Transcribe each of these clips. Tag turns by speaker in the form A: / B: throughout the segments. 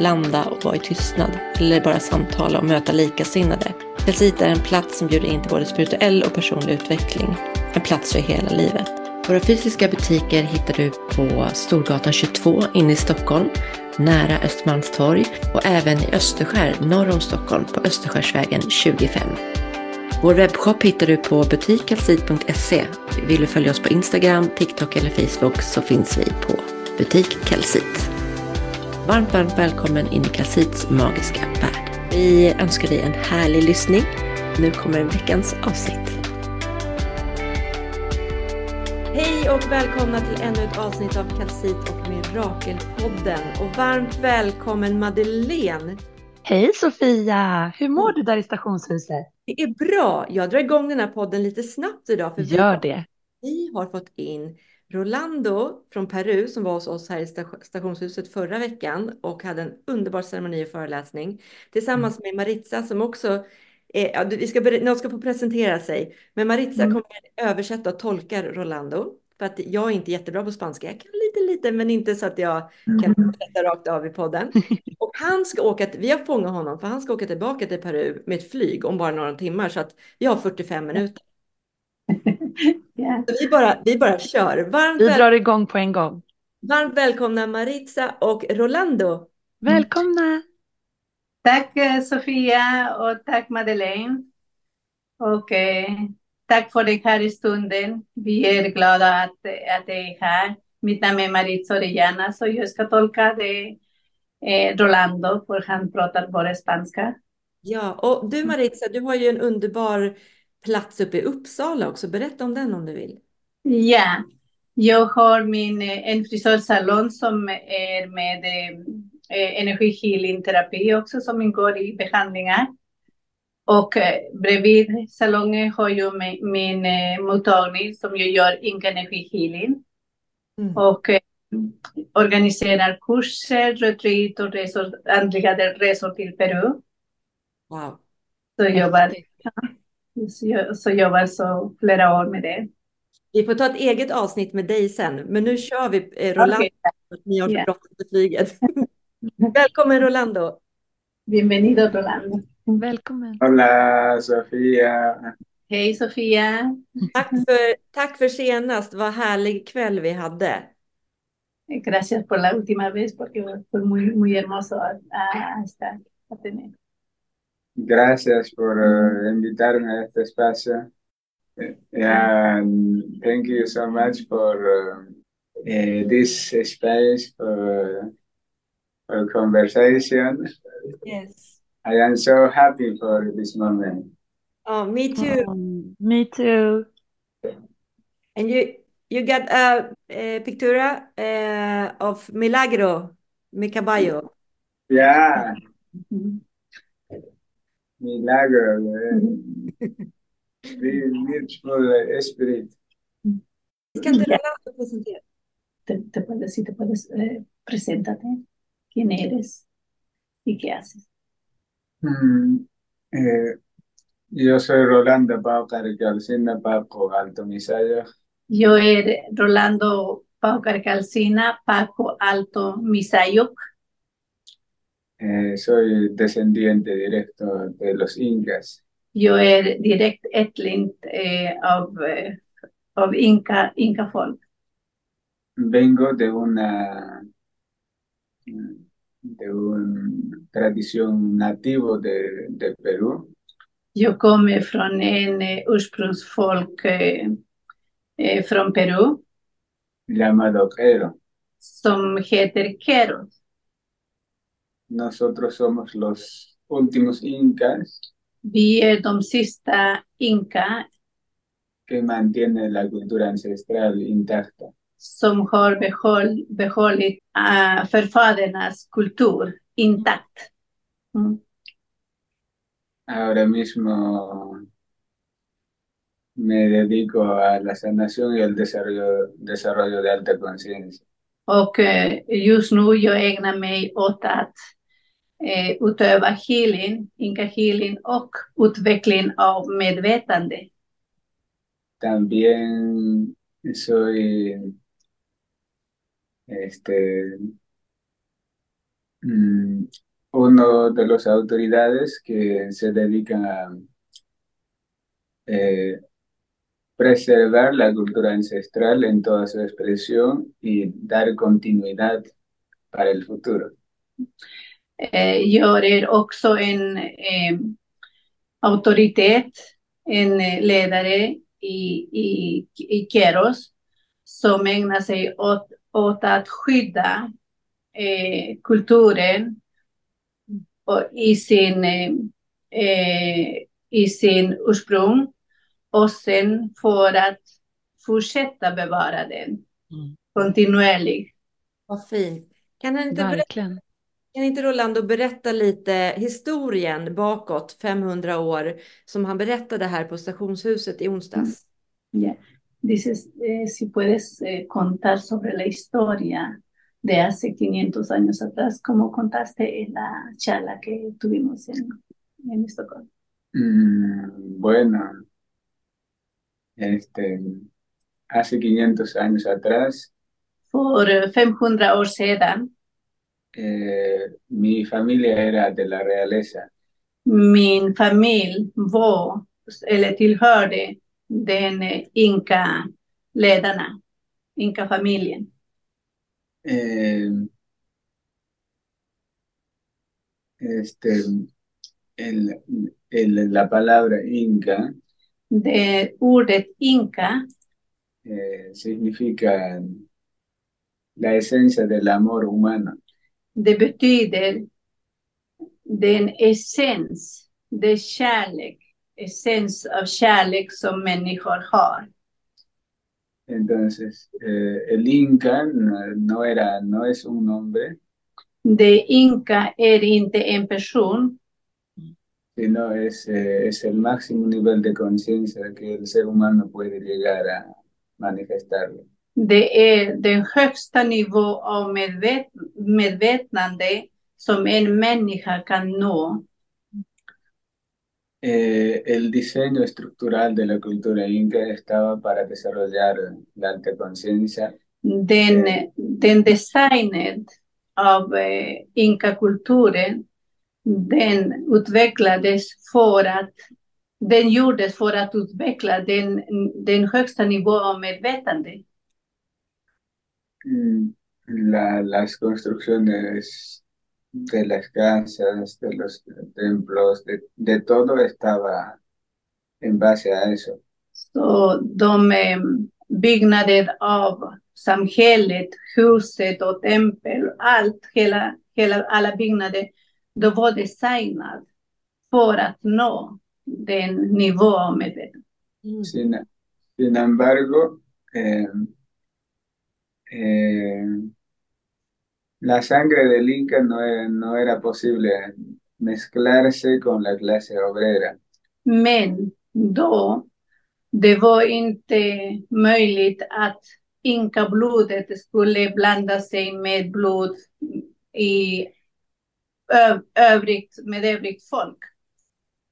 A: landa och vara i tystnad. Eller bara samtala och möta likasinnade. Kalsit är en plats som bjuder in till både spirituell och personlig utveckling. En plats för hela livet. Våra fysiska butiker hittar du på Storgatan 22 inne i Stockholm, nära Östermalmstorg och även i Österskär norr om Stockholm på Österskärsvägen 25. Vår webbshop hittar du på butikkalsit.se. Vill du följa oss på Instagram, TikTok eller Facebook så finns vi på Butik Kalsit. Varmt, varmt välkommen in i Kalsits magiska värld. Vi önskar dig en härlig lyssning. Nu kommer veckans avsnitt. Hej och välkomna till ännu ett avsnitt av Kalsit och Mirakelpodden. Och varmt välkommen Madeleine.
B: Hej Sofia! Hur mår du där i stationshuset?
A: Det är bra. Jag drar igång den här podden lite snabbt idag.
B: För Gör det.
A: Vi har fått in Rolando från Peru som var hos oss här i stationshuset förra veckan och hade en underbar ceremoni och föreläsning tillsammans med Maritza som också är, ja, vi ska, någon ska få presentera sig, men Maritza mm. kommer översätta och tolka Rolando för att jag är inte jättebra på spanska. Jag kan lite, lite, men inte så att jag kan prata mm. rakt av i podden. Och han ska åka, vi har fångat honom för han ska åka tillbaka till Peru med ett flyg om bara några timmar så att vi har 45 minuter. yeah. vi, bara, vi bara kör.
B: Varmt vi drar igång på en gång.
A: Varmt välkomna Maritza och Rolando.
B: Välkomna.
C: Tack eh, Sofia och tack Madeleine. Och eh, tack för den här stunden. Vi är glada att, att det är här. Mitt namn är Maritza Orellana, så jag ska tolka det eh, Rolando, för han pratar bara spanska.
A: Ja, och du Maritza, du har ju en underbar plats uppe i Uppsala också. Berätta om den om du vill.
C: Ja, jag har min, eh, en frisörsalong som är med eh, energihealingterapi också som ingår i behandlingar. Och eh, bredvid salongen har jag min, min eh, mottagning som jag gör Inka energihealing. Mm. Och eh, organiserar kurser, retreat och resor, andliga resor till Peru.
A: Wow.
C: Så jobbar, så, så jobbar så flera år med det.
A: Vi får ta ett eget avsnitt med dig sen, men nu kör vi eh, Rolando. Okay. Ni har yeah. flyget. Välkommen Rolando.
C: Bienvenido Rolando.
B: Välkommen.
D: Hola Sofia.
C: Hej Sofia.
A: Tack för, tack för senast. Vad härlig kväll vi hade.
C: Gracias por la última vez porque fue muy, muy hermoso a, a estar, a tener.
D: Gracias por uh, invitarme a este espacio. And thank you so much for uh, uh, this space for, for conversation.
A: Yes.
D: I am so happy for this moment.
A: Oh, me too.
B: Um, me too.
A: And you you got a, a picture uh, of Milagro, mi caballo.
D: Yeah. Milagro. Beautiful spirit.
A: Ska inte Rolando presentera?
C: Te, te puedes, si te puedes, eh, preséntate. ¿Quién eres? ¿Y qué haces?
D: Mm, eh, yo soy Rolando Pau Caricalcina Paco Alto Misayo.
C: Yo soy Rolando Pau Caricalcina Paco Alto Misayuk.
D: Eh, soy descendiente directo de los incas.
C: Yo er direct ättling eh, av, eh, av Inca, Inca folk.
D: Vengo de una de una tradición nativo de, de Perú.
C: Jag kommer från en ursprungsfolk eh, eh, från Peru.
D: Llamado Quero.
C: Som heter Quero.
D: Nosotros somos los últimos incas.
C: De sista inka.
D: Que mantiene la cultura ancestral intacta.
C: Som har behåll, behållit uh, förfädernas kultur intakt. Mm.
D: ahora mismo me dedico a la sanación y al desarrollo, desarrollo de alta conciencia.
C: Och eh, just nu jag ägnar mig åt att eh, utöva healing, inka healing och utveckling av medvetande.
D: También soy este mm, uno de las autoridades que se dedican a eh, preservar la cultura ancestral en toda su expresión y dar continuidad para el futuro.
C: Eh, jag är också en eh, auktoritet, en eh, ledare i, i, i Keros som ägnar sig åt, åt att skydda eh, kulturen och i, sin, eh, eh, i sin ursprung och sen för att fortsätta bevara den
A: Mm.
C: kontinuerligt.
A: Vad fint. Kan inte, berätta, kan inte Rolando berätta lite historien bakåt 500 år som han berättade här på stationshuset i onsdags?
C: Ya. Dices, eh, si puedes eh, contar sobre la historia de hace 500 años atrás, como contaste en la charla que tuvimos en, en Estocolmo.
D: Mm, bueno, este, hace 500 años atrás,
C: eh, 500 år sedan,
D: eh, mi familia era de la realeza.
C: min familj var, eller tillhörde, den inka-ledarna, inka-familjen.
D: Eh, este, el, el- la palabra inca
C: Det ordet inka
D: eh, significa la esencia del amor humano.
C: Det betyder den essens, det kärlek, essens av kärlek som människor har.
D: Entonces, eh, el Inca no, era, no es un nombre,
C: Det inka är inte en person,
D: sino es, eh, es el máximo nivel de conciencia que el ser humano puede llegar a manifestarlo.
C: det är den högsta nivå av medvet medvetande som en människa kan nå.
D: Eh, el diseño estructural de la cultura inca estaba para desarrollar la alta conciencia
C: Den, den designen av eh, inkakulturen, den utvecklades för att, den gjordes för att utveckla den, den högsta nivå av medvetande.
D: Mm, la- las construcciones de las casas, de los templos, de, de todo estaba en base a eso.
C: Så de byggnader av samhället, huset och tempel, allt, hela, hela, alla byggnader, de var designade för att nå den nivå av medvetande.
A: Mm.
D: Sin, sin embargo, eh, eh, la sangre del Inca no era, no era posible mezclarse con la clase obrera.
C: Men då, det var inte möjligt att inkablodet skulle blanda sig med blod i ö- övrigt, med övrigt folk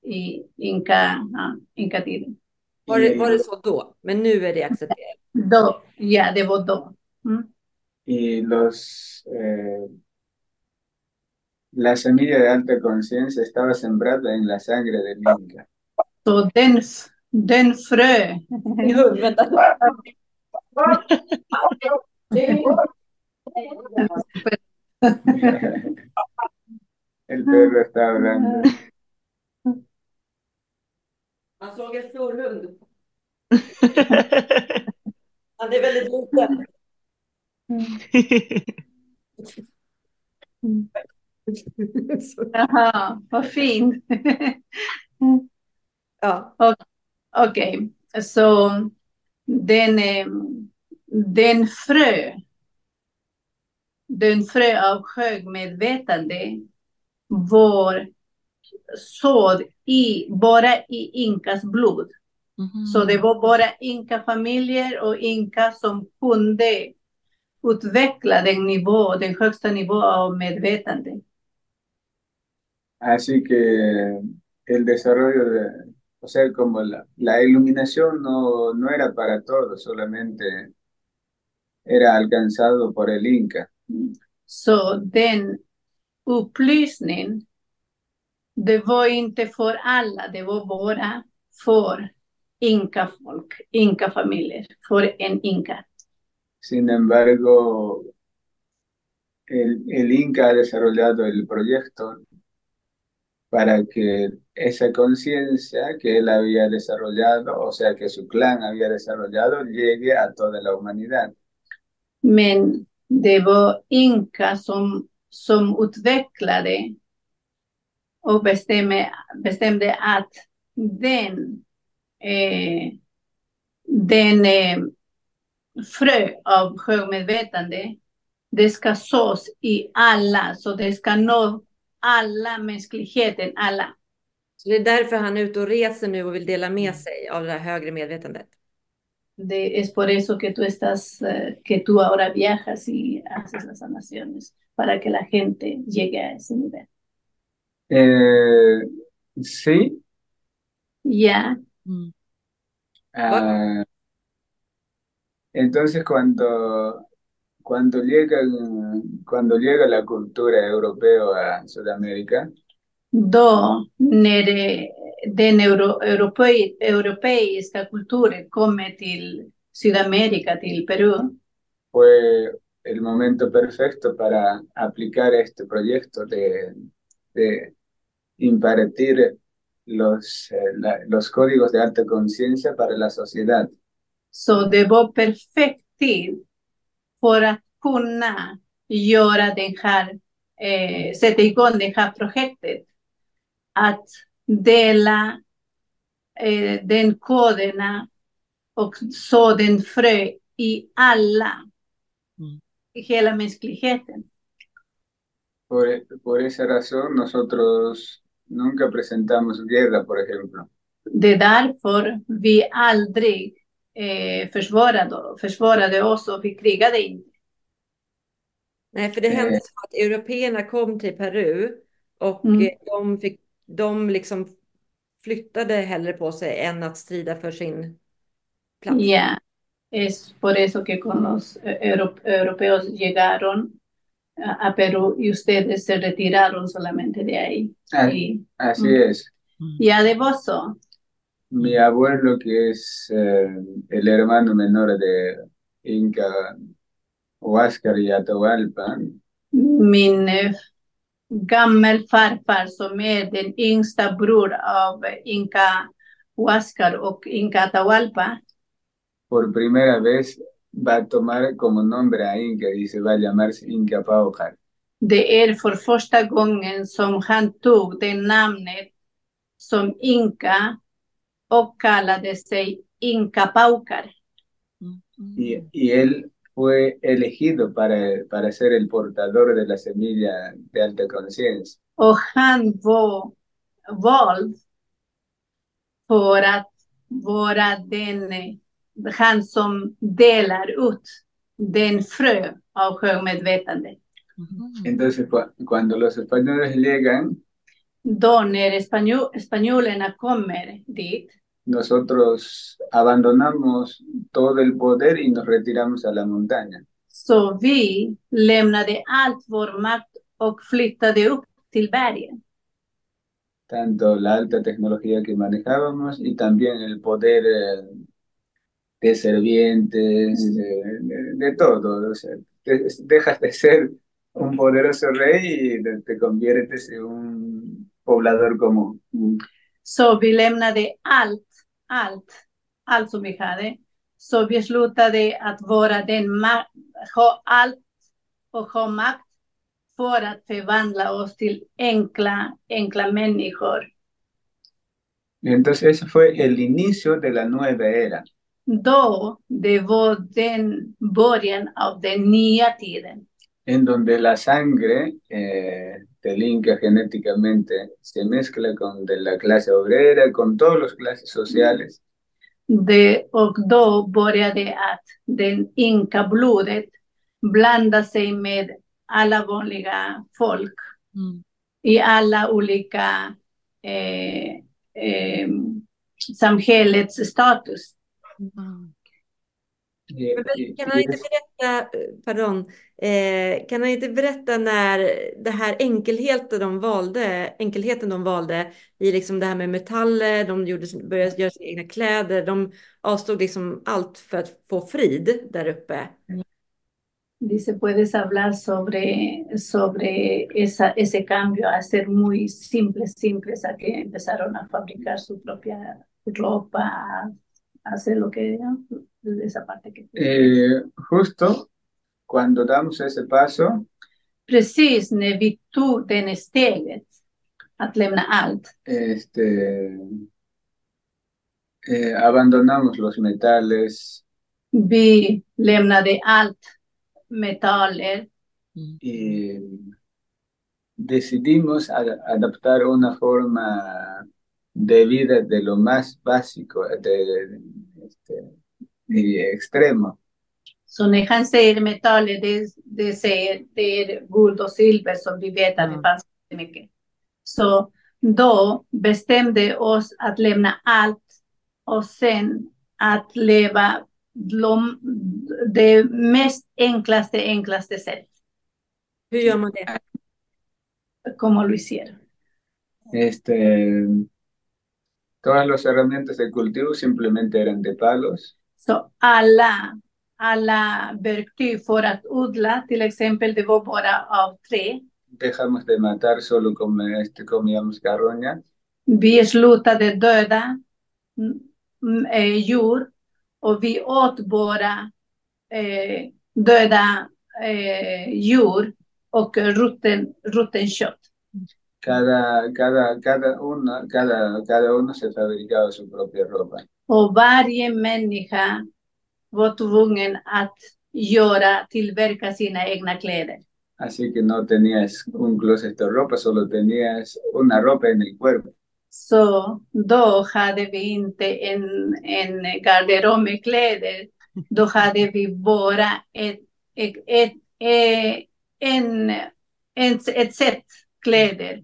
C: i inka, ja, inkatiden.
A: Var, det, var det så då? Men nu är det accepterat.
C: Då, ja, det var då. Mm.
D: Y los, eh, la semilla de alta conciencia estaba sembrada en la sangre del Inca.
C: Så den, den frö,
A: Jo, vänta.
D: El perro está hablando.
A: Han såg en stor hund. Han är väldigt liten.
C: Jaha, vad fint.
A: Ja.
C: Okej, så den, den frö, den frö av högmedvetande var sådd i, bara i inkas blod.
B: Mhm.
C: Så det var bara inka-familjer och inka som kunde utveckla den nivå, den högsta nivå av medvetande.
D: Así que el desarrollo de, o sea, como la, la iluminación no, no era para todos, solamente era alcanzado por el Inca.
C: Så den upplysning, det var inte för alla, det var bara för inka-folk, inka-familjer, för en inka.
D: Sin embargo, el, el Inca ha desarrollado el proyecto para que esa conciencia que él había desarrollado, o sea, que su clan había desarrollado, llegue a toda la humanidad.
C: Men det var inka som, som utvecklade och bestämde, bestämde att den, eh, den eh, frö av självmedvetande, det ska sås i alla, så det ska nå alla mänskligheten, alla.
A: Så det är därför han är ute och reser nu och vill dela med sig av det här högre medvetandet.
C: De, es por eso que tú estás, eh, que tú ahora viajas y haces las sanaciones, para que la gente llegue a ese nivel.
D: Eh, sí,
C: Ya,
B: Mm.
D: ah, entonces cuando, cuando llega, cuando llega la cultura europea a Sudamérica,
C: då när det, den euro, europei, europeiska kulturen kommer till Sydamerika, till Peru,
D: fue el momento perfecto para aplicar este proyecto de, de impartir los, eh, la- los códigos de alta conciencia para la sociedad.
C: så det var perfekt tid för att kunna göra den här, eh, sätta igång det här projektet. Att dela eh, den koderna och så den frö i alla,
B: Mm.
C: i hela mänskligheten.
D: Por, por esa razón nosotros nunca presentamos guerra, por ejemplo.
C: Det är därför vi aldrig eh, försvarade, försvarade oss och vi krigade inte.
A: Nej, för det
D: Eh.
A: hände så att européerna kom till Peru och
C: Mm.
A: eh, de, fick, de liksom flyttade hellre på sig än att strida för sin plats.
C: Ya, es por eso que con los eh, euro- europeos llegaron a, a Perú y ustedes se retiraron solamente de ahí.
D: Ah,
C: Y
D: Así
C: Mm.
D: es.
B: Mm.
C: ya de so,
D: Mi abuelo, que es eh, el hermano menor de Inca Huáscar y Atahualpa,
C: min gammelfarfar som är den yngsta bror av Inka Huáscar och Inka Atahualpa,
D: por primera vez va a tomar como nombre a Inca y se va a llamarse Inca Paucar.
C: det är för första gången som han tog det namnet som Inka och kallade sig Inka Paukar.
B: Mm.
D: Y, y él fue elegido para, para ser el portador de la semilla de alta conciencia.
C: Och han var vald för att vara den, han som delar ut den frö av självmedvetande.
B: Mhm.
D: Entonces, cu- cuando los españoles llegan,
C: Då när spanjo, spanjolerna kommer dit,
D: nosotros abandonamos todo el poder y nos retiramos a la montaña.
C: så vi lämnade allt vår makt och flyttade upp till bergen.
D: Tanto la alta tecnología que manejábamos y también el poder eh, de servientes, de, de- de todo. O sea, te- dejas de ser un poderoso rey y te, te conviertes en un poblador común.
C: Så vi lämnade allt, allt, allt som vi hade. Så vi slutade att vara den ha allt och ha makt för att förvandla oss till enkla, enkla människor.
D: Entonces ese fue el inicio de la nueva era.
C: Då det var den början av den nya tiden.
D: en donde la sangre eh, del Inca genéticamente se mezcla con de la clase obrera, con todas las clases sociales.
C: Började det att den inka-blodet blandade sig med alla vanliga folk
B: Mm.
C: i alla olika eh, eh, samhällets status.
A: Men Kan han inte berätta, pardon, eh, kan han inte berätta när det här enkelheten de valde, enkelheten de valde i liksom det här med metaller, de gjorde, började göra sina egna kläder, de avstod liksom allt för att få frid där uppe.
C: Dice, puedes hablar sobre, sobre esa, ese cambio a ser muy simples, simples, a que empezaron a fabricar su propia ropa, a hacer lo que, de esa parte que...
D: eh, justo cuando damos ese paso,
C: Precis när vi tog den steget att lämna allt,
D: este, eh, abandonamos los metales.
C: Vi lämnade allt metaller
D: y decidimos adaptar una forma de vida de lo más básico, de, de- este, y extremo.
C: Så ni kan säga metaller, det, det säger det är guld och silver som vi vet att det fanns mycket. Så då bestämde oss att lämna allt och sen att leva de, det mest enklaste, enklaste sätt.
A: Hur gör man det?
C: Como lo hicieron.
D: Este, todas las herramientas de cultivo simplemente eran de palos.
C: Så alla, alla verktyg för att odla, till exempel, det var bara av trä.
D: Dejamos de matar, solo come- este, comíamos carroña.
C: Vi slutade döda mm, mm, eh, djur och vi åt bara eh, döda eh, djur och rutten, rutten kött.
D: Cada, cada, cada uno, cada, cada uno se fabricaba su propia ropa.
C: Och varje människa var tvungen att göra, tillverka sina egna kläder.
D: Así que no tenías un closet de ropa, solo tenías una ropa en el cuerpo.
C: Så då hade vi inte en, en garderob med kläder. Då hade vi bara ett, ett, ett, eh, en, en, ett sätt kläder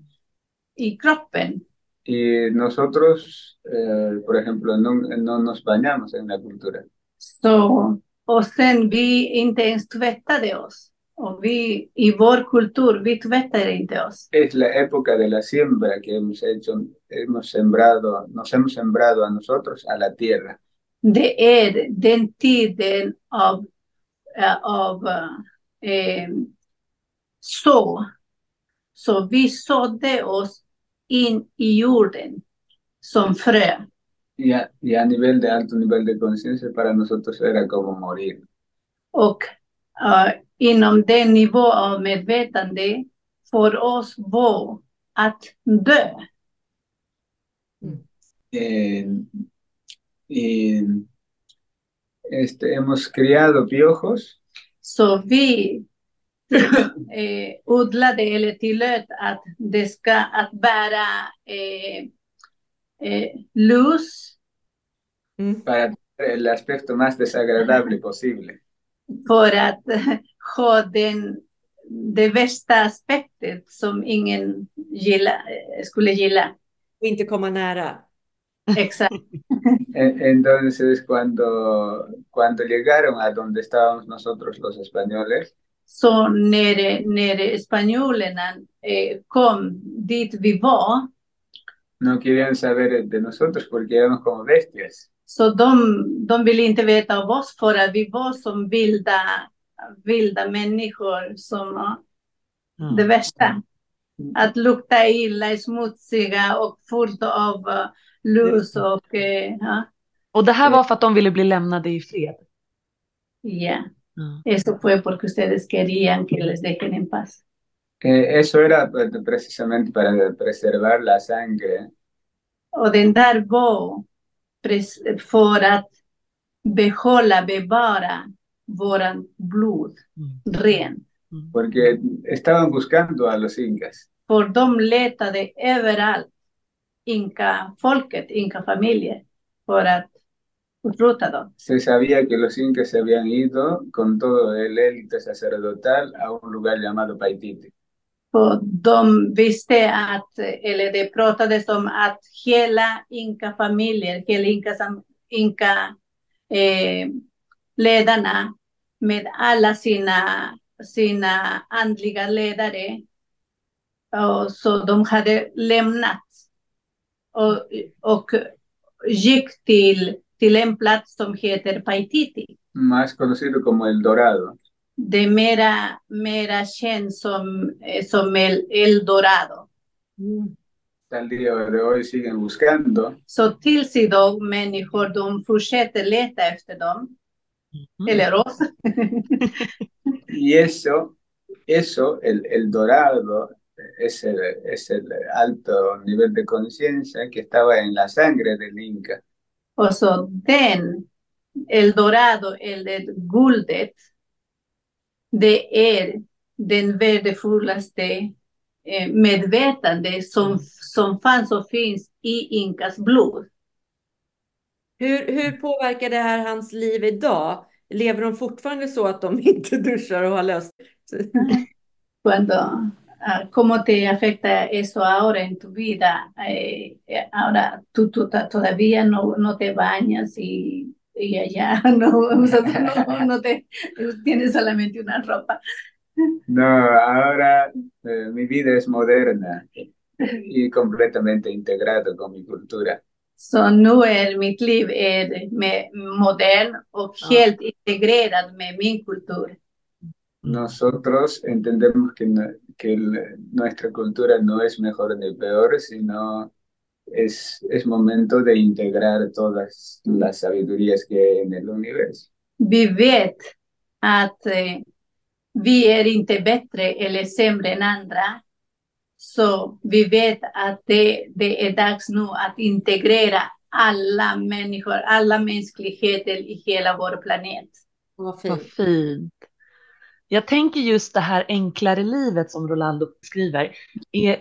C: i kroppen.
D: Y nosotros, eh, por ejemplo, no, no nos bañamos en la cultura.
C: Så, och sen vi inte ens tvättade oss. Och vi i vår kultur, vi tvättade inte oss.
D: Es la época de la siembra que hemos hecho, hemos sembrado, nos hemos sembrado a nosotros, a la tierra.
C: Det är den tiden av, eh, av eh, så. Så vi sådde oss in i jorden som frö.
D: Y a, y a nivel de alto nivel de conciencia, para nosotros era como morir.
C: Och eh, inom den nivå av medvetande för oss var att dö.
D: Eh, y este, hemos criado piojos
C: Så vi eh, odlade eller tillät att det ska att bära eh, eh, lus
A: Mm.
D: para tener el aspecto más desagradable posible.
C: för att ha den, det värsta aspektet som ingen gilla, eh, skulle gilla.
A: Och inte komma nära.
C: Exakt.
D: Entonces, cuando, cuando llegaron a donde estábamos nosotros los españoles,
C: Så när, när spanjorerna eh, kom dit vi var,
D: no querían saber de nosotros porque éramos como bestias.
C: så de, de ville inte veta av oss för att vi var som vilda, vilda människor som var det värsta. Att lukta illa, smutsiga och fullt av eh, lus och eh, ja.
B: Och det här var för att de ville bli lämnade i fred.
C: ya.
B: Ja.
C: Eso fue porque ustedes querían que les dejen en paz.
D: Eh, eso era pues, precisamente para preservar la sangre
C: Och den där var pres- för att behålla, bevara våran blod
B: Mm.
C: ren.
B: Mm.
D: porque estaban buscando a los incas.
C: För de letade överallt, inka-folket, inka-familjer, för att dem.
D: Se sabía que los incas se habían ido con todo el élite sacerdotal a un lugar llamado Paititi.
C: De visste att, eller det pratades om att hela inka-familjer, hela inka, inka eh, ledarna med alla sina, sina andliga ledare, och så de hade lämnat och, och gick till, till en plats som heter Paititi.
D: más conocido como El Dorado.
C: Är mera, mera känt som, eh, som el, el Dorado.
D: Hasta el día de hoy siguen buscando
C: Så tills idag människor de fortsätter leta efter dem, eller oss.
D: y eso, eso, el, el Dorado, es el, es el alto nivel de conciencia que estaba en la sangre del Inca.
C: Och så den, el Dorado eller guldet, det är den värdefullaste eh, medvetande som, som fanns och finns i Inkas blod.
A: Hur, hur påverkar det här hans liv idag? Lever de fortfarande så att de inte duschar och har löst
C: Cuando, ¿Cómo te afecta eso ahora en tu vida? Eh, eh, ahora tú, tú todavía no, no te bañas y, y allá no, no, no te, tienes solamente una ropa.
D: No, ahora eh, mi vida es moderna y completamente integrado con mi cultura.
C: Så nu är mitt liv är med modern och
A: Ja.
C: helt integrerad med min kultur.
D: Nosotros entendemos que, no- que el- nuestra cultura no es mejor ni peor, sino es, es momento de integrar todas las sabidurías que hay en el universo.
C: Vi vet att eh, vi är inte bättre eller sämre än andra. Så vi vet att det, det är dags nu att integrera alla människor, alla mänskligheter i hela vår planet.
A: Vad
B: Vad
A: fint.
B: Jag tänker just det här enklare livet som Rolando beskriver. Är,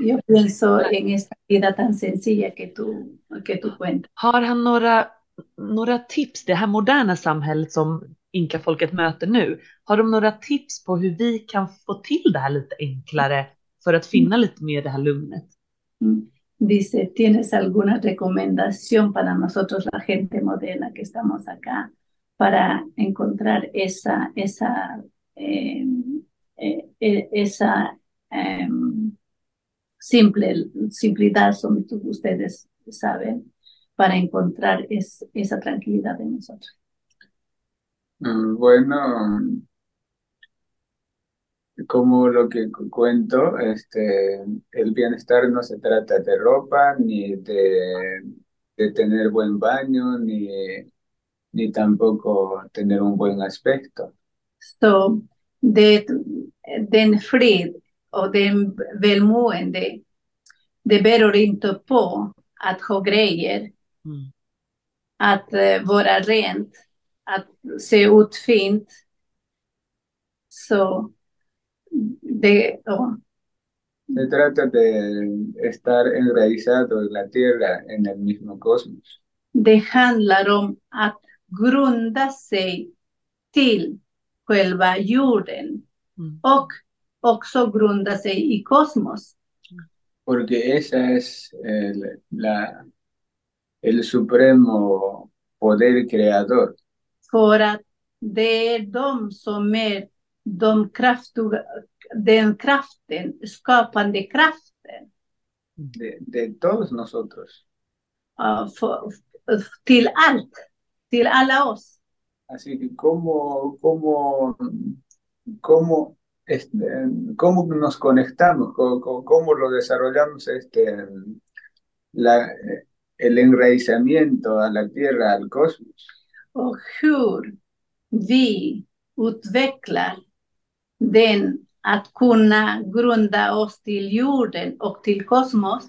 C: Yo pienso en esta vida tan sencilla que tú, que tú cuentas.
B: har han några, några tips, det här moderna samhället som inkafolket möter nu, har de några tips på hur vi kan få till det här lite enklare för att finna lite mer det här lugnet?
C: Mm. Dice, ¿tienes alguna recomendación para nosotros, la gente moderna que estamos acá, para encontrar esa, esa, eh, eh, esa em, simple, simplicidad, tú- ustedes saben, para encontrar es- esa tranquilidad en nosotros?
D: Mm, Bueno, como lo que cu- cuento, este, el bienestar no se trata de ropa, ni de, de tener buen baño, ni, ni tampoco tener un buen aspecto.
C: Så det, den frid och den välmående, det beror inte på att ha grejer,
B: Mm.
C: att eh, vara rent, att se ut fint. Så det, ja,
D: Se trata de estar enraizado en la tierra, en el mismo cosmos.
C: det handlar om att grunda sig till själva jorden
B: Mm.
C: och också grunda sig i kosmos.
D: Porque esa es el, la, el supremo poder creador.
C: För att det är de som är de kraftiga, den kraften, skapande kraften
D: de, de todos nosotros.
C: uh, för, till allt, till alla oss.
D: Así que cómo, cómo, cómo, este, cómo nos conectamos, cómo, cómo- lo desarrollamos este, la, el enraizamiento a la tierra, al cosmos.
C: Och hur vi utvecklar den att kunna grunda oss till jorden och till kosmos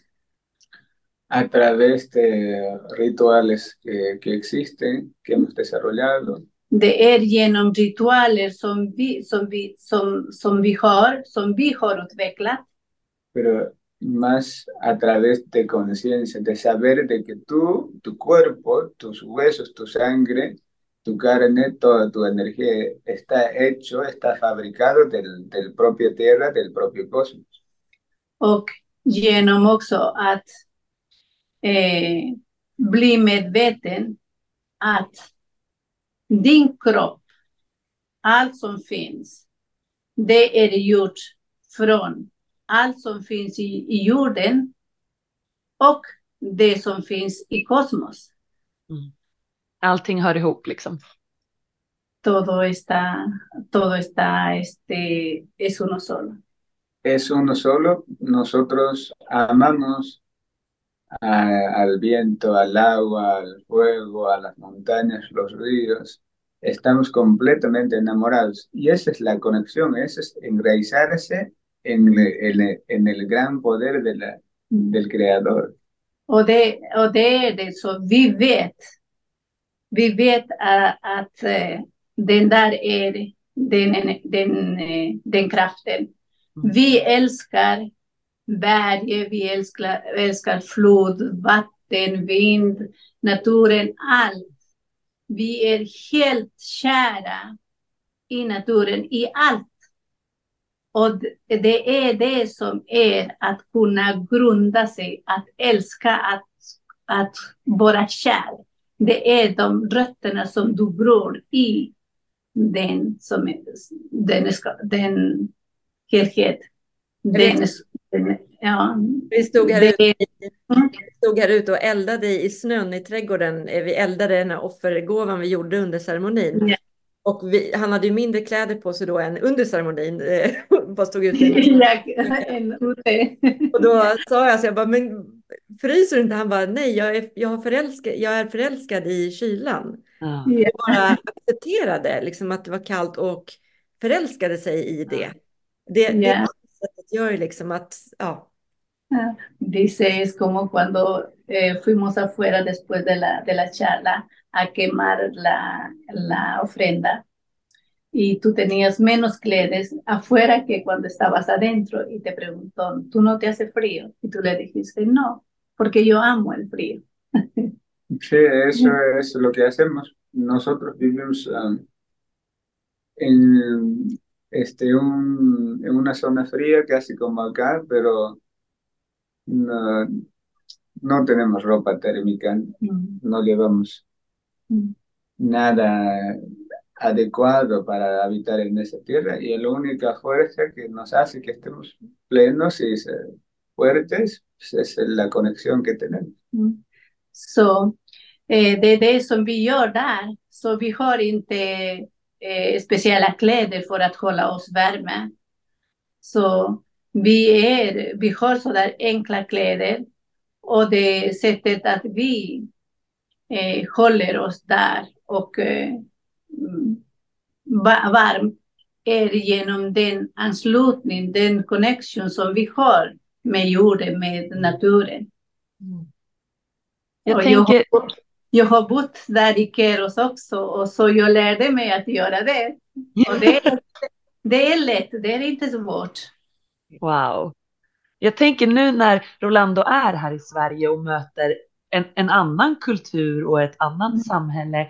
D: a través de rituales que, que existen, que hemos desarrollado,
C: Det är genom ritualer som vi, som vi, som, som vi har, som vi har utvecklat.
D: pero más a través de conciencia, de saber de que tú, tu cuerpo, tus huesos, tu sangre, tu carne, toda tu energía está hecho, está fabricado del, del propio tierra, del propio cosmos.
C: Och genom också att eh, bli medveten att din kropp, allt som finns, det är gjort från allt som finns i, i jorden och det som finns i kosmos.
B: Mm. Allting hör ihop liksom.
C: Todo está, todo está, este, es uno solo.
D: Es uno solo. Nosotros amamos a- al viento, al agua, al fuego, a las montañas, los ríos. Estamos completamente enamorados. Y esa es la conexión, eso es enraizarse en, el- en el gran poder de la, del Creador.
C: Och det, och det är det så vi vet. Vi vet att, att den där är den, den, den kraften. Vi älskar berget, vi älskar, älskar flod, vatten, vind, naturen, allt. Vi är helt kära i naturen, i allt. Och det är det som är att kunna grunda sig, att älska, att, att vara kär. Det är de rötterna som du gror i den, som är, den, ska, den helhet. Den, ja,
A: Vi stod här,
C: det
A: ute,
C: Mm.
A: stod här ute och eldade i snön i trädgården. Eh, Vi eldade den här offergåvan vi gjorde under ceremonin.
C: Ja.
A: Och vi, han hade ju mindre kläder på sig då än under ceremonin. eh, Bara stod ute.
C: jag.
A: Och då sa jag så jag bara, men fryser du inte? Han bara, nej, jag är, jag har förälskad, jag är förälskad i kylan.
B: Ja.
C: Ja.
A: Och bara accepterade liksom att det var kallt och förälskade sig i det. Det, sättet gör liksom att, ja.
C: Dice, es como cuando eh, fuimos afuera después de la, de la charla a quemar la, la ofrenda y tú tenías menos cledes afuera que cuando estabas adentro y te preguntó, ¿tú no te hace frío? Y tú le dijiste, no, porque yo amo el frío.
D: Sí, eso es lo que hacemos. Nosotros vivimos um, en, este, un, en una zona fría, casi como acá, pero no, no tenemos ropa térmica,
C: Mm,
D: no llevamos
C: mm.
D: nada adecuado para habitar en esa tierra y la única fuerza que nos hace que estemos plenos y fuertes es la conexión que tenemos.
C: Mm. Det som vi gör där. Så vi har inte eh, speciella kläder för att hålla oss värme. Så vi, är, vi har sådär enkla kläder och det sättet att vi eh, håller oss där och eh, mm, va- varm är genom den anslutning, den connection som vi har med jorden, med naturen.
B: Jag
C: Och jag,
B: tänker,
C: jag har bott där i Keros också och så jag lärde mig att göra det. Och det, är- det är lätt, det är inte svårt.
B: wow. Jag tänker nu när Rolando är här i Sverige och möter en, en annan kultur och ett annat
C: Mm.
B: samhälle.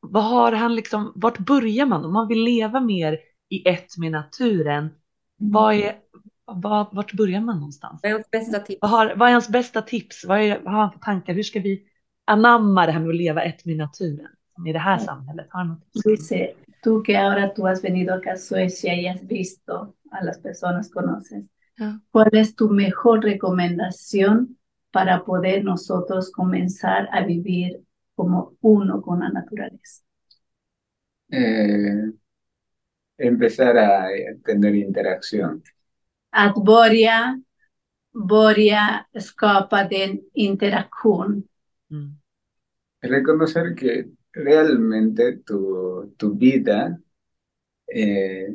B: Vad har han liksom, vart börjar man om man vill leva mer i ett med naturen? Vad är, vad, vart börjar man någonstans?
A: Vad är hans bästa tips?
B: Vad, har, vad är hans bästa tips? Vad, är, vad har han för tankar? Hur ska vi anamma det här med att leva ett med naturen i det här samhället? Har något?
C: Dice, tú que ahora tú has venido acá a Suecia y has visto a las personas conoces,
B: Ja.
C: ¿cuál es tu mejor recomendación para poder nosotros comenzar a vivir como uno con la naturaleza?
D: Eh, empezar a eh, tener interacción.
C: Att börja, börja skapa den interaktion.
D: Reconocer que realmente tu, tu vida eh,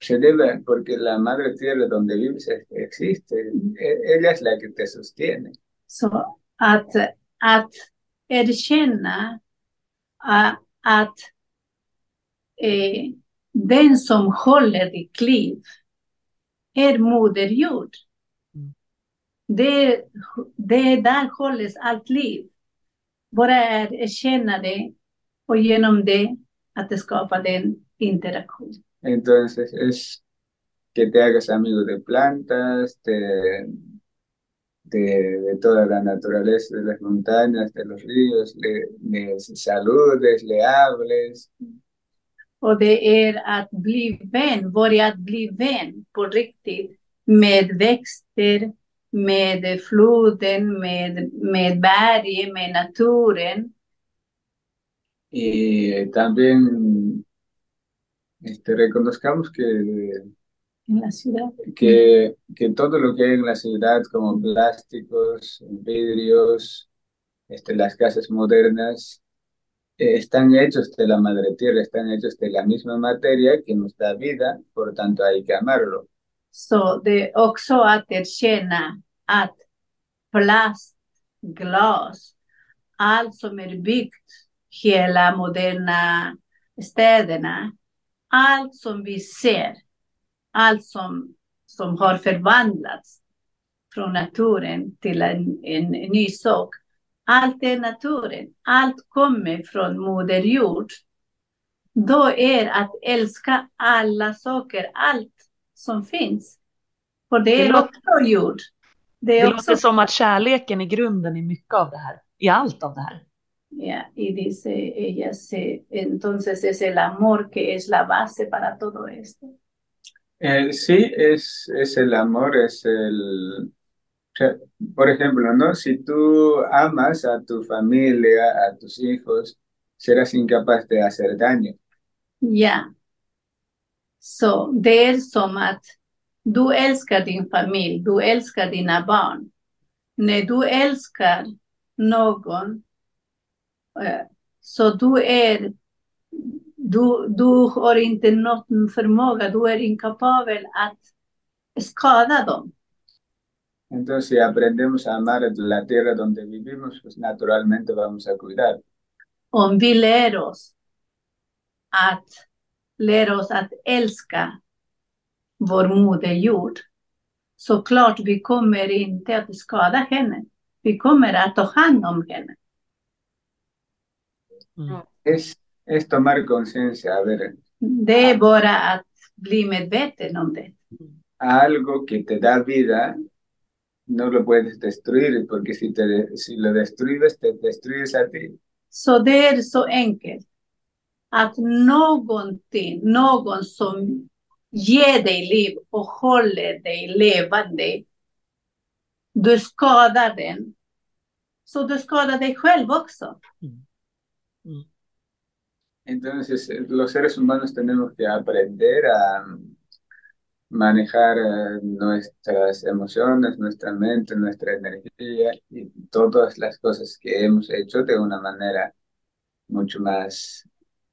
D: se debe, porque la madre tierra donde vives es- existe, E- ella es la que te sostiene.
C: Så att, att erkänna a- att eh, den som håller ditt liv är Moder. Det, det där hålls allt liv. Bara är erkänna det och genom det att det skapar en interaktion.
D: Entonces es que te hagas amigo de plantas, de, de, de toda la naturaleza, de las montañas, de los ríos, le, le saludes, le hables.
C: Och det är att bli vän, börja att bli vän på riktigt med växter, med floden, med, med berget, med naturen.
D: Y también este, reconozcamos que,
C: En la ciudad.
D: que, que todo lo que hay en la ciudad, como plásticos, vidrios, este, las casas modernas, eh, están hechos de la madre tierra, están hechos de la misma materia que nos da vida, por tanto hay que amarlo.
C: Så det är också att erkänna att plast, glas, allt som är byggt, hela moderna städerna, allt som vi ser, allt som, som har förvandlats från naturen till en, en ny sak. Allt är naturen, allt kommer från Moder Jord. Då är att älska alla saker, allt som finns. För det
B: Det
C: är
B: låter-
C: också jord. Det
B: Det
C: är
B: låter
C: också,
B: som att kärleken i grunden är mycket av det här. I allt av det här.
C: ja, y dice ella, se, entonces es el amor que es la base para todo esto.
D: Eh, sí, es, es el amor, es el... por ejemplo, ¿no? Si tú amas a tu familia, a tus hijos, serás incapaz de hacer daño.
C: Ja. Så det är som att du älskar din familj, du älskar dina barn. När du älskar någon, eh, så du är, du, du har inte någon förmåga, du är inkapabel att skada dem.
D: Entonces, si aprendemos a amar la tierra donde vivimos, pues naturalmente vamos a cuidar.
C: Om vi lär oss att, lär oss att älska vår moder jord, så klart vi kommer inte att skada henne. Vi kommer att ta hand om henne.
D: Es, es tomar conciencia, a ver,
C: Det är bara att bli medveten om det.
D: algo que te da vida, no lo puedes destruir, porque si, te, si lo destruyes, te destruyes a ti.
C: Så det är så enkelt att någonting, någon som ger dig liv och håller dig levande, du skadar den. Så du skadar dig själv också.
D: Entonces, eh, los seres humanos tenemos que aprender a mm, manejar eh, nuestras emociones, nuestra mente, nuestra energía y todas las cosas que hemos hecho de una manera mucho más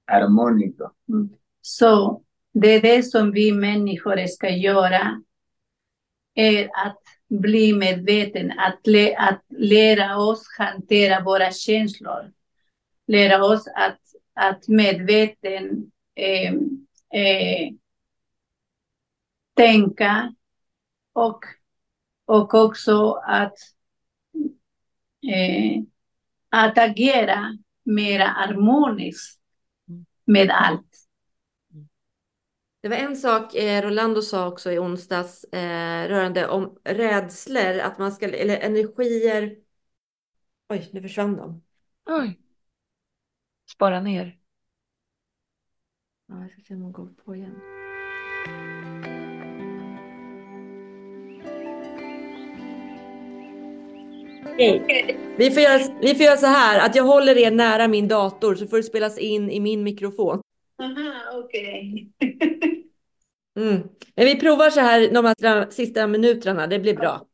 D: armónico. Mm.
C: Så det är det som vi människor ska göra. Är att bli medveten, att, lä- att lära oss hantera våra känslor. Lära oss att, att medveten eh, eh, tänka och, och också att, eh, att agera mera harmoniskt med allt.
A: Det var en sak eh, Rolando sa också i onsdags eh, rörande om rädslor, att man ska, eller energier. Oj, nu försvann de.
B: Oj. Spara ner.
A: Ja, jag ska se om de går på igen. Vi får, göra, vi får göra så här att jag håller er nära min dator så får det spelas in i min mikrofon.
C: Aha, okej.
A: Mm. Men vi provar så här de här sista minuterna, det blir bra.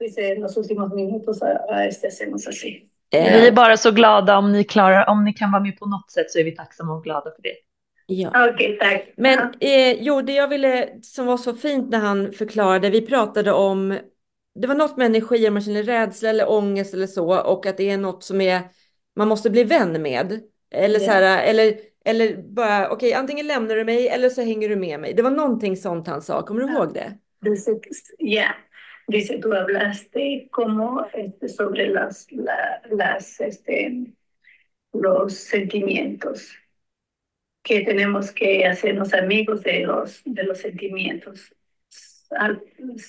C: Dice, en los últimos minutos a, a este hacemos así.
B: Vi
A: Eh,
B: är bara så glada om ni klarar, om ni kan vara med på något sätt så är vi tacksamma och glada för det.
A: ja.
C: Okej, tack.
A: Men eh, jo, det jag ville, som var så fint när han förklarade, vi pratade om, det var något med energi, om man känner rädsla eller ångest eller så, och att det är något som är, man måste bli vän med. Eller så här, eller, eller bara, okej, antingen lämnar du mig eller så hänger du med mig. Det var någonting sånt han sa, kommer du ihåg det?
C: Ya. dice, tú hablaste como este, sobre las, la- las, este, los sentimientos, que tenemos que hacernos amigos de los, de los sentimientos.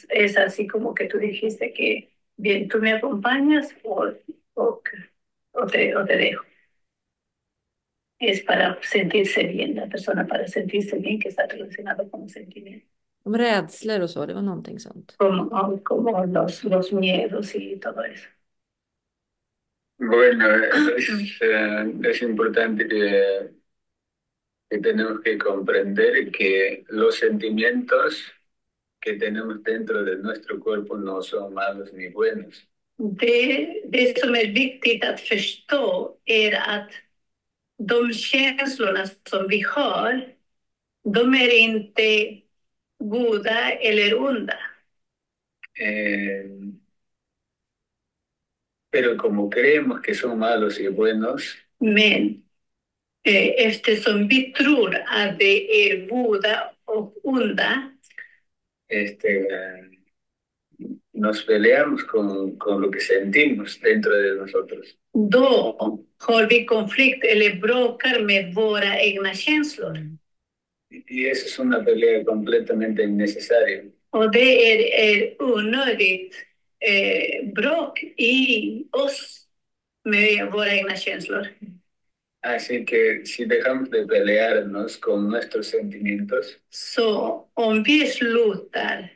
C: Es así como que tú dijiste que, bien, tú me acompañas o, o, o te, o te dejo. Es para sentirse bien, la persona para sentirse bien que está relacionado con los sentimientos.
A: Om rädslor och så, det var någonting sånt.
C: como, como los, los miedos y todo eso.
D: Bueno, es, eh, es importante que, que tenemos que comprender que los sentimientos que tenemos dentro de nuestro cuerpo no son malos ni buenos.
C: Det, det som är viktigt att förstå är att de känslorna som vi har, de är inte goda eller onda.
D: Eh, pero como creemos que son malos y buenos,
C: Men eh, eftersom vi tror att det är goda och onda,
D: este, nos peleamos con, con lo que sentimos dentro de nosotros.
C: då har vi konflikt eller bråkar med våra egna känslor.
D: Y eso es una pelea completamente innecesaria.
C: Och det är, är onödigt eh, bråk i oss med våra egna känslor.
D: Así que si dejamos de pelearnos con nuestros sentimientos,
C: Så om vi slutar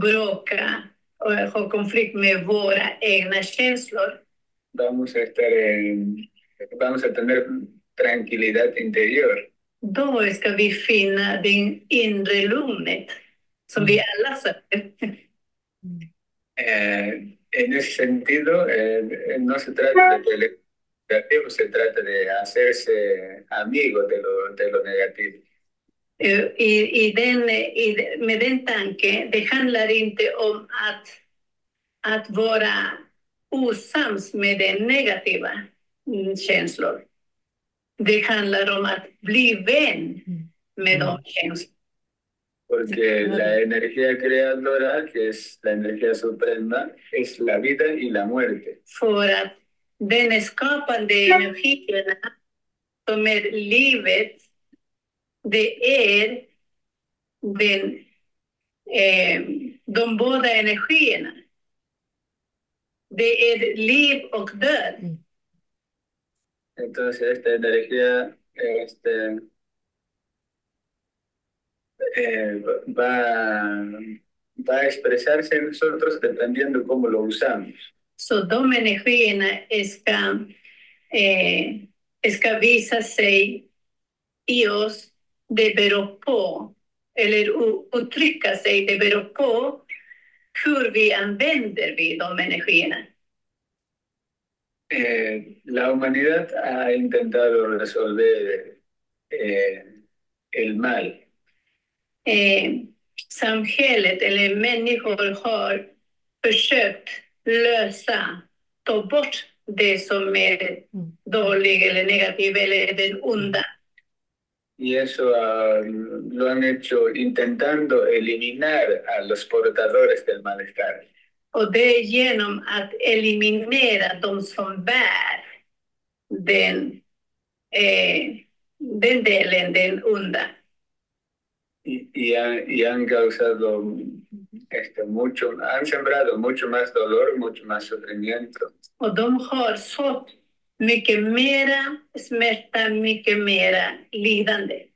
C: bråka och ha konflikt med våra egna känslor,
D: vamos a estar en, vamos a tener tranquilidad interior.
C: då ska vi finna det inre lugnet som vi alla söker.
D: Eh, en ese sentido, eh, no se trata de pelear negativo, se trata de hacerse amigo de lo, de lo negativo.
C: I, i den, de- med den tanken, det handlar inte om att, att vara osams med den negativa mm, känslor. Det handlar om att bli vän med de känslorna.
D: Porque la energía creadora, que es la energía suprema, es la vida y la muerte.
C: För att den skapande energierna som är livet, det är den, eh, de båda energierna. Det är liv och död.
D: Entonces esta energía este, eh, va, va a expresarse en nosotros dependiendo cómo lo usamos.
C: Så de energierna ska, eh, ska visa sig i oss. Det beror på, eller uttrycka sig, det beror på hur vi använder vi de energierna.
D: Eh, la humanidad ha intentado resolver eh, el mal
C: Eh, samhället eller människor har försökt lösa, ta bort det som är dåligt eller negativt eller den onda.
D: y eso ah, lo han hecho intentando eliminar a los portadores del malestar.
C: Och det är genom att eliminera de som bär den, eh, den delen, den onda.
D: y, y, ha- y han causado este, mucho, han sembrado mucho más dolor, mucho más sufrimiento.
C: Och de har sått mycket mera smärta, mycket mera lidande.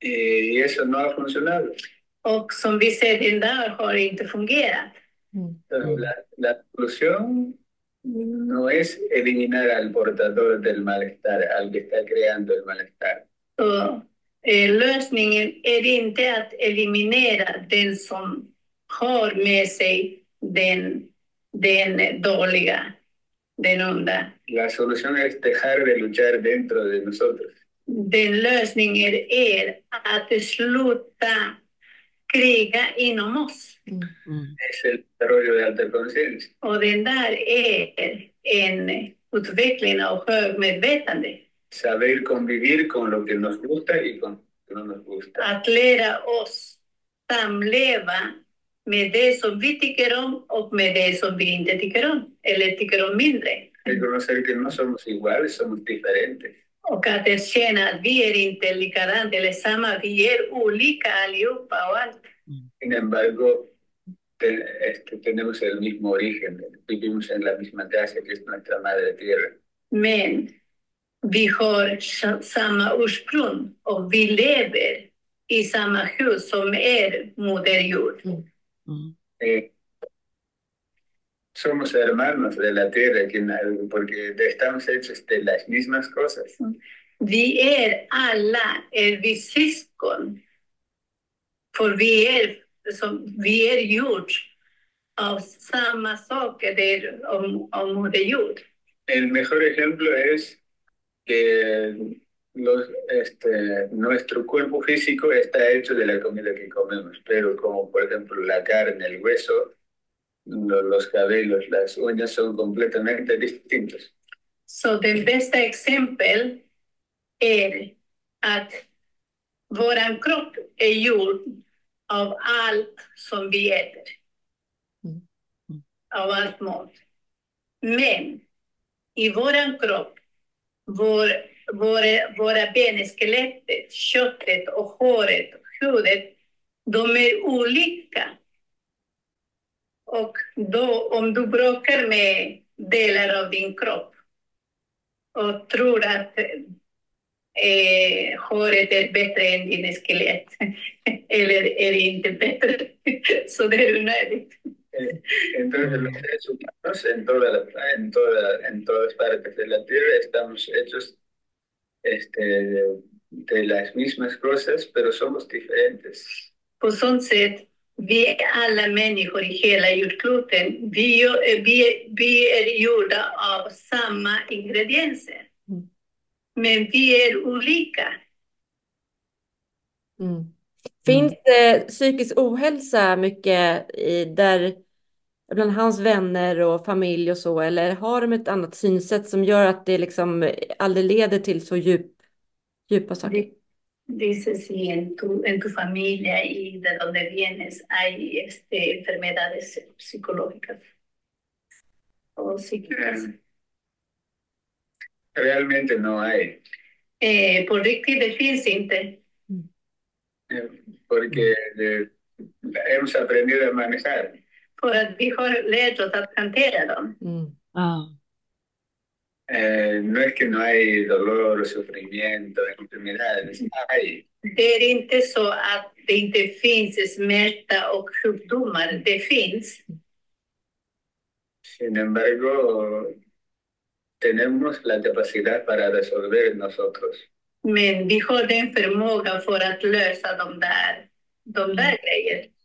D: Y, eso no ha funcionado.
C: Och som vi ser idag har det inte fungerat.
D: Entonces, la, la solución no es eliminar al portador del malestar, al que está creando el malestar.
C: Så, lösningen är inte att eliminera den som har med sig den, den dåliga, den onda.
D: La solución es dejar de luchar dentro de nosotros.
C: Den lösningen är att sluta kriga inom oss.
D: Es el desarrollo de alta conciencia.
C: Och den där är en utveckling av högmedvetande.
D: Saber convivir con lo que nos gusta y con lo que no nos gusta.
C: Och med det som vi inte tycker om, eller tycker om mindre.
D: Reconocer que no somos iguales, somos diferentes.
C: Och att erkänna att vi är inte likadant eller samma, vi är olika allihopa och allt.
D: Sin embargo, te- este, tenemos el mismo origen, vivimos en la misma casa que es nuestra madre tierra.
C: Men vi har sa- samma ursprung och vi lever i samma hus som är Moder Jord.
B: Mm.
D: Somos hermanos de la tierra que, porque estamos hechos de las mismas cosas.
C: Vi är alla är vi syskon. För vi är, som, vi är gjort av samma saker där om, om Moder Jord.
D: El mejor ejemplo es que los, este, nuestro cuerpo físico está hecho de la comida que comemos, pero como por ejemplo la carne, el hueso, lo- los cabellos, las uñas son completamente distintos.
C: Så det bästa exempel är att våran kropp är gjord av allt som vi äter.
B: Mm. Mm.
C: Av allt mat. Men i våran kropp, vår, våra, våra ben, skelettet, köttet och håret, huvudet, de är olika. Och då, om du bråkar med delar av din kropp och tror att eh, håret är bättre än din skelett, eller är det inte bättre, så det är onödigt.
D: Entonces los seres humanos en, toda la- en, toda, en todas partes de la tierra estamos hechos este, de las mismas cosas, pero somos diferentes.
C: På sånt sätt, vi är alla människor i hela jordkloten. Vi, är- vi, är- vi är gjorda av samma ingredienser.
A: Mm.
C: Men vi är olika.
A: Mm. Finns det psykisk ohälsa mycket i, där bland hans vänner och familj och så, eller har de ett annat synsätt som gör att det liksom aldrig leder till så djup, djupa saker?
C: Dices si en tu, en tu familia y de donde vienes hay este, enfermedades psicológicas o psíquicas.
D: Realmente no hay,
C: Eh, por riktigt, det finns inte.
D: eh, porque eh, hemos aprendido a manejar.
C: För att vi har lärt oss att hantera dem.
A: Mm.
B: Ah.
D: Eh, no es que no hay dolor, sufrimiento, enfermedades, hay.
C: Det är inte så att det inte finns smärta och sjukdomar. Det finns.
D: Sin embargo, tenemos la capacidad para resolver nosotros.
C: Men vi har den förmågan för att lösa de där, de där grejerna.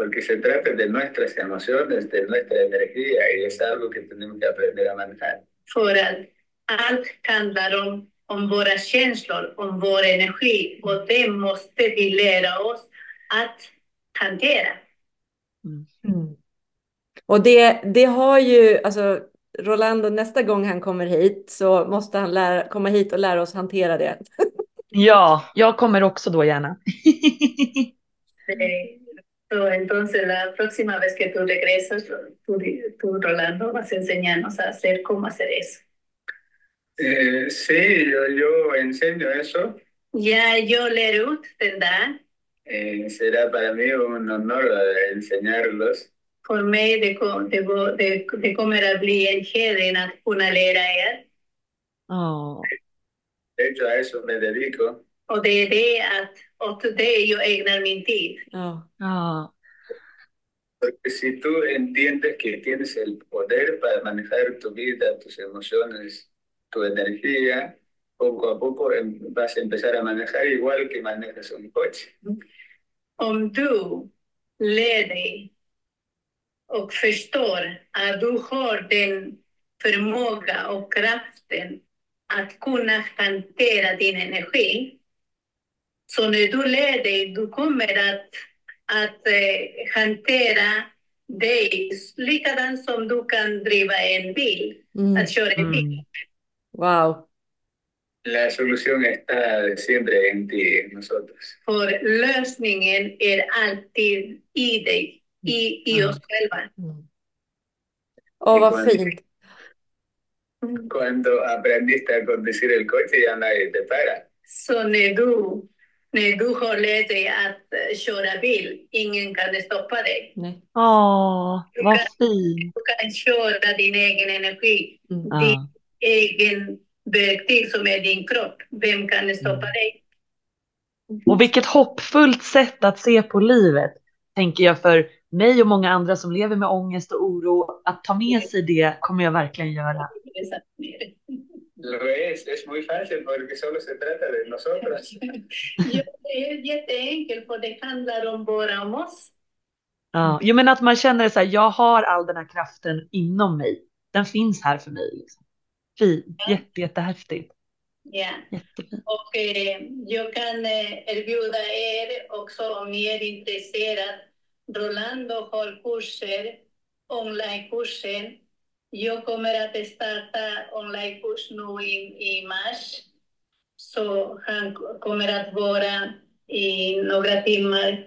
D: Porque se trata de nuestras emociones, de nuestra energía, y es algo que tenemos que aprender a manejar.
C: För att allt handlar om, om våra känslor, om vår energi. Och det måste vi lära oss att hantera.
A: Mm. Och det, det har ju, alltså Rolando, nästa gång han kommer hit så måste han lära, komma hit och lära oss hantera det.
B: Ja, jag kommer också då gärna.
C: Eh, so, entonces, la próxima vez que tú regresas, tú, tú, Rolando, vas a enseñarnos a hacer cómo hacer eso.
D: Eh, sí, yo, yo enseño eso.
C: Ya yo lär ut den där.
D: Eh, será para mí un honor eh, enseñarlos.
C: För mig det, kom, det, går- det, det kommer att bli en att kunna lära er.
B: Ja.
D: De hecho, a eso me dedico.
C: Och det är det att åt det jag ägnar min tid.
A: Ja.
B: Ja.
D: Porque si tú entiendes que tienes el poder para manejar tu vida, tus emociones, tu energía, poco a poco em- vas a empezar a manejar igual que manejas un coche.
C: Om du lär dig och förstår att du har den förmåga och kraften att kunna hantera din energi. Så när du lär dig, du kommer att, att eh, hantera dig likadant som du kan driva en bil,
A: Mm.
C: att köra en bil.
B: Mm.
A: Wow.
D: La solución está siempre en ti, en nosotros.
C: För lösningen är alltid i dig, i, i oss själva.
A: Åh, vad fint.
D: Cuando aprendiste a conducir el coche ya nadie te para.
C: Så när du, när du har lärt dig att eh, köra bil, ingen kan stoppa dig.
A: Nej.
B: Åh, vad fint.
C: Du kan köra din egen energi,
A: Mm.
B: Ja.
C: egen verktyg som är din kropp. Vem kan stoppa dig?
B: Och vilket hoppfullt sätt att se på livet, tänker jag för mig och många andra som lever med ångest och oro. Att ta med sig det kommer jag verkligen göra.
D: Lo es, es muy fácil porque solo se trata de nosotros.
C: Ja, det är jätteenkelt för det handlar om bara om oss.
B: Ja. Jo, men att man känner så här, jag har all den här kraften inom mig. Den finns här för mig. Liksom. Fint, jätte, jättehäftigt.
C: Ja.
B: Jättefint.
C: Och eh, jag kan eh, erbjuda er också om ni är intresserade. Rolando har kurser, onlinekurser. Jag kommer att starta onlinekurs nu i, i mars. Så han kommer att vara i några timmar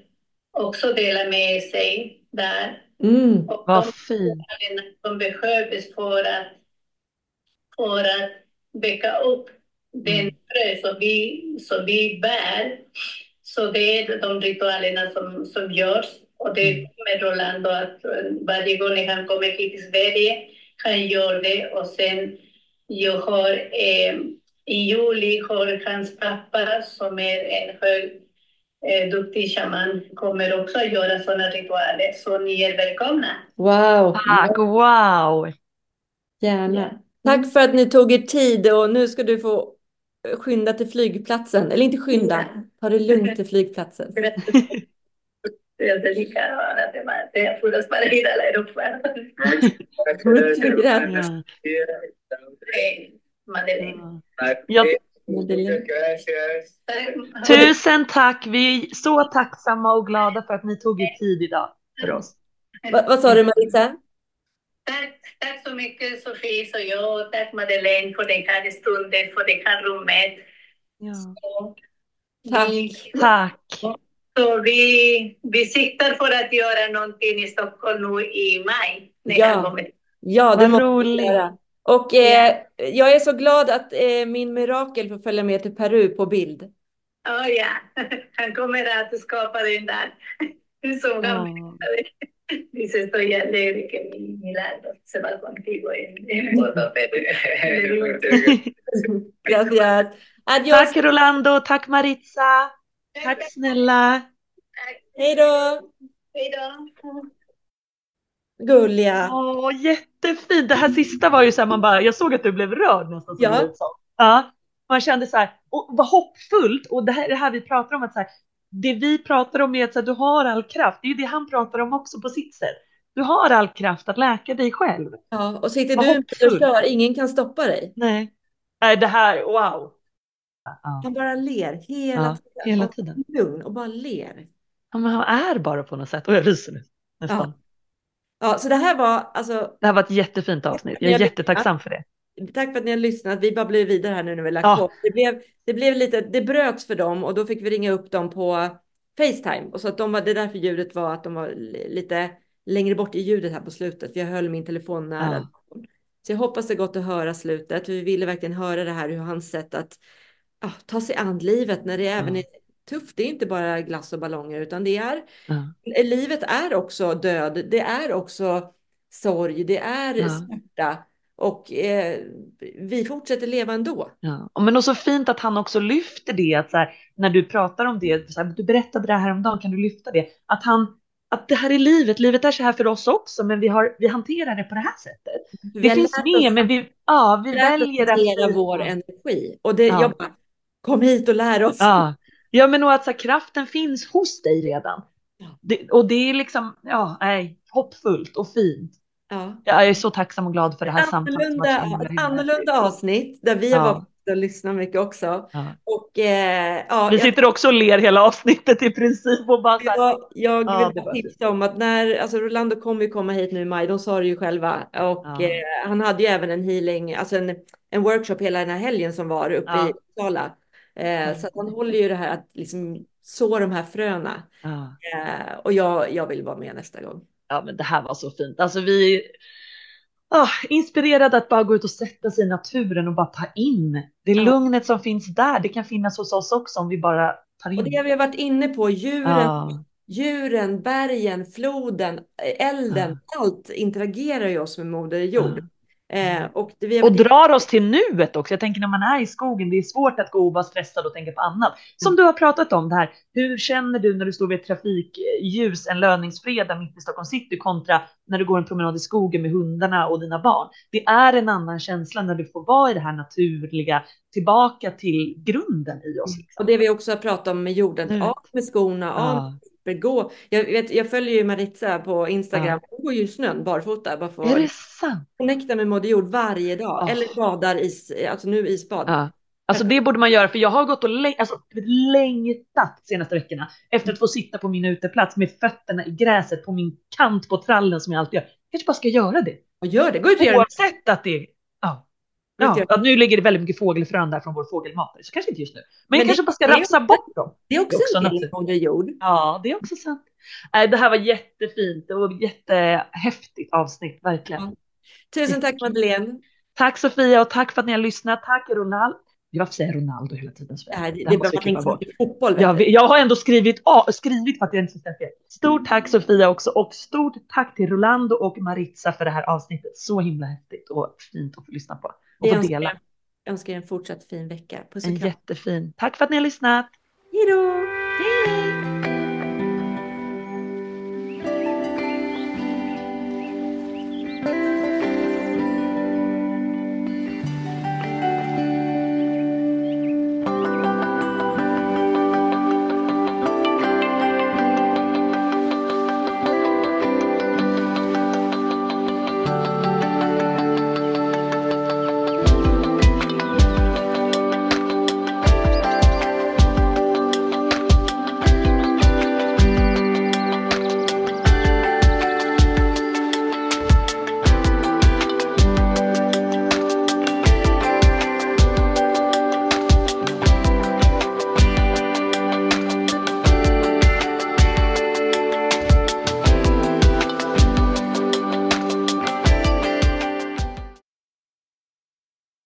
C: också dela med sig där.
A: Mm.
C: Och
B: Vad
C: de
B: fint.
C: som behövdes för att, för att väcka upp den
B: Mm.
C: frö som vi, som vi bär. Så det är de ritualerna som, som görs. Och det
B: Mm.
C: kommer Rolando att eh, varje gång han kommer hit till Sverige, han gör det. Och sen jag har eh, i juli har hans pappa som är en hög eh, duktig shaman kommer också att göra sådana ritualer. Så ni är välkomna.
A: Wow.
B: Tack, wow.
A: Gärna. Tack för att ni tog er tid och nu ska du få skynda till flygplatsen. Eller inte skynda, ta det lugnt till flygplatsen.
C: Yo dedicar ahora te te puras para ir al aeropuerto.
D: Muchas
A: Muchas gracias.
B: Ja.
C: Madeleine.
B: Ja.
D: Muchas gracias.
B: Tusen tack. Vi är så tacksamma och glada för att ni tog er tid idag för oss.
A: Va, vad sa du Maritza?
C: Tack, tack så mycket Sofie och jag. Tack Madeleine för den här stunden, för det här rummet.
B: Ja.
C: Så,
A: Tack.
C: Vi,
B: Tack.
C: Så vi, vi siktar för att göra någonting i Stockholm nu i maj. När
A: Ja.
C: han kommer.
A: Ja, det
B: Vad
A: måste vi
B: roligt.
A: göra. Och eh, jag är så glad att eh, min mirakel får följa med till Peru på bild.
C: Oh, ja, han kommer att skapa den där. Som han
B: Ja.
C: Dice, estoy alegre que mi milagro se va contigo en, pero
D: Muchas gracias.
A: Adios.
B: Tack Rolando, tack Maritza. Tack snälla.
A: Hej då.
C: Hej då.
A: Gulliga.
B: Åh, jättefint. Det här sista var ju så här, man bara, jag såg att du blev rörd nästan. som
A: Ja.
B: ja. Man kände så här, och vad hoppfullt. Och det här, det här vi pratar om, att så här, det vi pratar om är att så här, du har all kraft. Det är ju det han pratar om också på sitt sätt. Du har all kraft att läka dig själv.
A: Ja, och sitter
B: Vad
A: du och kör, ingen kan stoppa dig.
B: Nej. Nej, det här, wow. Ja,
A: Han bara ler hela
B: ja
A: tiden.
B: hela
A: Och
B: tiden.
A: Lugn och bara ler.
B: Ja, men han är bara på något sätt. Och jag ryser nu. Nästan.
A: Ja, så det här var alltså,
B: Det här var ett jättefint avsnitt. Jag är
A: Jag
B: jättetacksam för det.
A: tack för att ni har lyssnat. Vi bara blev vidare här nu när vi lagt
B: Ja.
A: på. Det blev, det blev lite, det bröts för dem och då fick vi ringa upp dem på Facetime. Och så att de var, det är därför ljudet var att de var li- lite längre bort i ljudet här på slutet. För jag höll min telefon nära. Så jag hoppas det gått att höra slutet. Vi ville verkligen höra det här, hur hans sätt att ja, ta sig an livet när det även
B: Ja.
A: är tufft. Det är inte bara glass och ballonger utan det är
B: Ja.
A: livet är också död, det är också sorg, det är
B: Ja.
A: smärta och eh, vi fortsätter leva ändå.
B: Ja. Och Men också fint att han också lyfter det, att så här, när du pratar om det, så här, du berättade det här häromdagen, kan du lyfta det? Att, han, att det här är livet, livet är så här för oss också, men vi, har, vi hanterar det på det här sättet.
A: Vi
B: Det finns med,
A: oss-
B: men vi, ja, vi väljer att...
A: hantera vår energi och det,
B: Ja.
A: jag bara, kom hit och lär oss.
B: Ja, ja men och att så kraften finns hos dig redan.
A: Ja.
B: Det, och det är liksom, ja, nej, hoppfullt och fint.
A: Ja.
B: Ja, Jag är så tacksam och glad för det här samtalet. har varit
A: annorlunda,
B: himla,
A: ett annorlunda avsnitt där vi
B: Ja.
A: var och lyssnar mycket också.
B: Ja.
A: Och, eh, ja,
B: Vi
A: jag-
B: sitter också och ler hela avsnittet i princip och bara
A: Jag, jag
B: Ja,
A: vill bara tipsa om att när, alltså Rolando kommer ju komma hit nu i maj, de sa det ju själva. Och eh, han hade ju även en healing, alltså en, en workshop hela den här helgen som var uppe i Uppsala. Eh,
B: Mm.
A: Så han håller ju det här att liksom så de här fröna.
B: ja.
A: Eh, och jag, jag vill vara med nästa gång.
B: ja men det här var så fint. Alltså vi ah, inspirerade att bara gå ut och sätta sig i naturen och bara ta in det
A: Ja.
B: lugnet som finns där. Det kan finnas hos oss också om vi bara tar in.
A: Och det vi har varit inne på, djuren,
B: Ja,
A: djuren bergen, floden, eh, elden, allt interagerar ju oss med Moder Jord. Eh, och har
B: och
A: inne-
B: drar oss till nuet också. Jag tänker när man är i skogen, det är svårt att gå och vara stressad och tänka på annat. Som du har pratat om det här. Hur känner du när du står vid ett trafikljus en löningsfredag mitt i Stockholm city kontra när du går en promenad i skogen med hundarna och dina barn? Det är en annan känsla när du får vara i det här naturliga, tillbaka till grunden i oss. Liksom.
A: Och det vi också har pratat om med jorden,
B: Mm.
A: av med skorna, av
B: Ja.
A: Slipper gå. Jag, vet, jag följer ju Maritza på Instagram, hon går ju i snön barfota bara för
B: Är det sant?
A: connecta med Moder Jord varje dag.
B: Åh.
A: Eller badar i, alltså nu isbad.
B: Ja. Alltså det borde man göra för jag har gått och läng- alltså, längtat senaste veckorna efter att få sitta på min uteplats med fötterna i gräset på min kant på trallen som jag alltid gör. Jag kanske bara ska göra det.
A: Och gör det, gå ut och gör det.
B: Oavsett att det ja. Nu ligger det väldigt mycket fågelfrön där från vår fågelmatare, så kanske inte just nu. Men,
A: Men
B: jag
A: det-
B: kanske bara ska rafsa bort dem.
A: Det är också,
B: Det är också
A: en del Moder Jord.
B: Ja, det är också sant. Nej, det här var jättefint och jättehäftigt avsnitt, verkligen.
A: Ja. Tusen tack Madeleine.
B: Tack Sofia och tack för att ni har lyssnat. Tack Ronald. Varför säger Ronaldo hela tiden?
A: Det, här, det,
B: Det
A: är
B: måste
A: att man tänker fotboll.
B: Jag, jag har ändå skrivit, ah, skrivit för att jag inte ska fel. Stort tack Sofia också och stort tack till Rolando och Maritza för det här avsnittet. Så himla häftigt och fint att få lyssna på och
A: Jag
B: få
A: önskar,
B: dela.
A: er- jag önskar en fortsatt fin vecka. Puss
B: En
A: och kram.
B: jättefin. Tack för att ni har lyssnat.
A: Hej då!
C: Hej!